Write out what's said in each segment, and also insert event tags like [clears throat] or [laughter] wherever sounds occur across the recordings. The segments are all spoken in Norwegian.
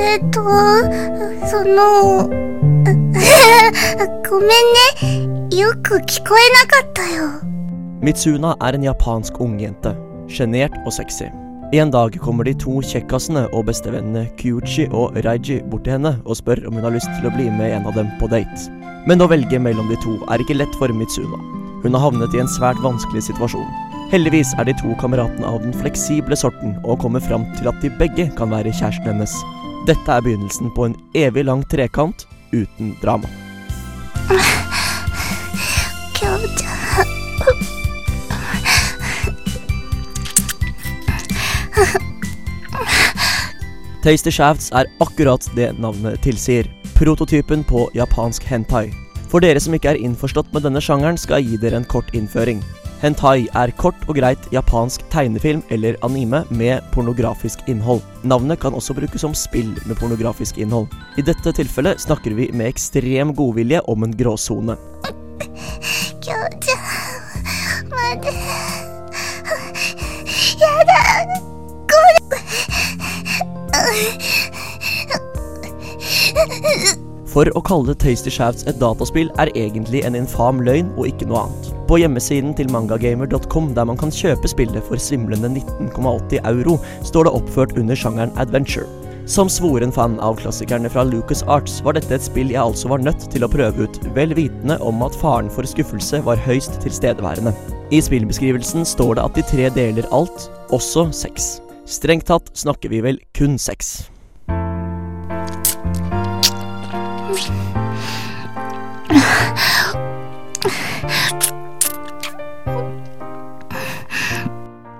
えっと、その、ごめんね。よく聞こえなかったよ。 Mitsuna [laughs] er en japansk ungjente. Sjenert og sexy. En dag kommer de to kjekkasene og bestevennene Kyuchi og Raiji bort til henne og spør om hun har lyst til å bli med en av dem på date. Men å velge mellom de to er ikke lett for Mitsuna. Hun har havnet i en svært vanskelig situasjon. Heldigvis er de to kameratene av den fleksible sorten og kommer fram til at de begge kan være kjæresten hennes. Dette er begynnelsen på en evig lang trekant uten drama. Tasty Shafts er akkurat det navnet tilsier. Prototypen på japansk hentai. For dere som ikke er innforstått med denne sjangeren, skal jeg gi dere en kort innføring. Hentai er kort og greit japansk tegnefilm eller anime med pornografisk innhold. Navnet kan også brukes som spill med pornografisk innhold. I dette tilfellet snakker vi med ekstrem godvilje om en gråsone. き For å kalle Tasty Shafts et dataspill er egentlig en infam løgn og ikke noe annet. På hjemmesiden til mangagamer.com, der man kan kjøpe spillet for svimlende 19,80 euro, står det oppført under sjangeren adventure. Som svoren fan av klassikerne fra Lucas Arts var dette et spill jeg altså var nødt til å prøve ut, vel vitende om at faren for skuffelse var høyst tilstedeværende. I spillbeskrivelsen står det at de tre deler alt, også sex. Strengt tatt snakker vi vel kun sex.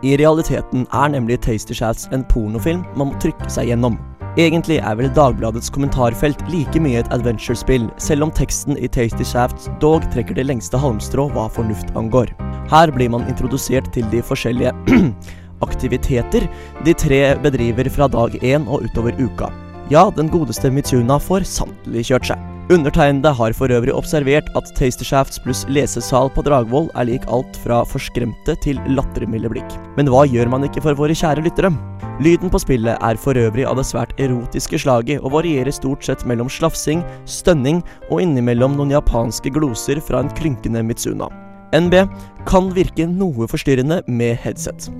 I realiteten er nemlig Tasty Shafts en pornofilm man må trykke seg gjennom. Egentlig er vel Dagbladets kommentarfelt like mye et adventure-spill, selv om teksten i Tasty Shafts dog trekker det lengste halmstrå hva fornuft angår. Her blir man introdusert til de forskjellige [clears throat] aktiviteter de tre bedriver fra dag én og utover uka. Ja, den godeste Mitsuna får sannelig kjørt seg. Undertegnede har for øvrig observert at Tastershafts pluss lesesal på Dragvoll er lik alt fra forskremte til lattermilde blikk. Men hva gjør man ikke for våre kjære lyttere? Lyden på spillet er for øvrig av det svært erotiske slaget og varierer stort sett mellom slafsing, stønning og innimellom noen japanske gloser fra en klynkende Mitsuna. NB kan virke noe forstyrrende med headset.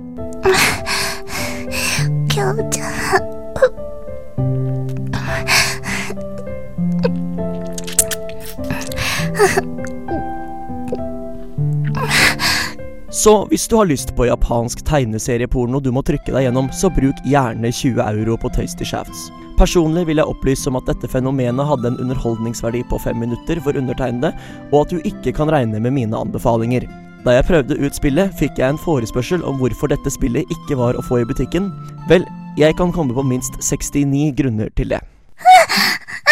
[laughs] Så hvis du har lyst på japansk tegneserieporno du må trykke deg gjennom, så bruk gjerne 20 euro på Tasty Shafts. Personlig vil jeg opplyse om at dette fenomenet hadde en underholdningsverdi på fem minutter for undertegnede, og at du ikke kan regne med mine anbefalinger. Da jeg prøvde ut spillet, fikk jeg en forespørsel om hvorfor dette spillet ikke var å få i butikken. Vel, jeg kan komme på minst 69 grunner til det. [laughs]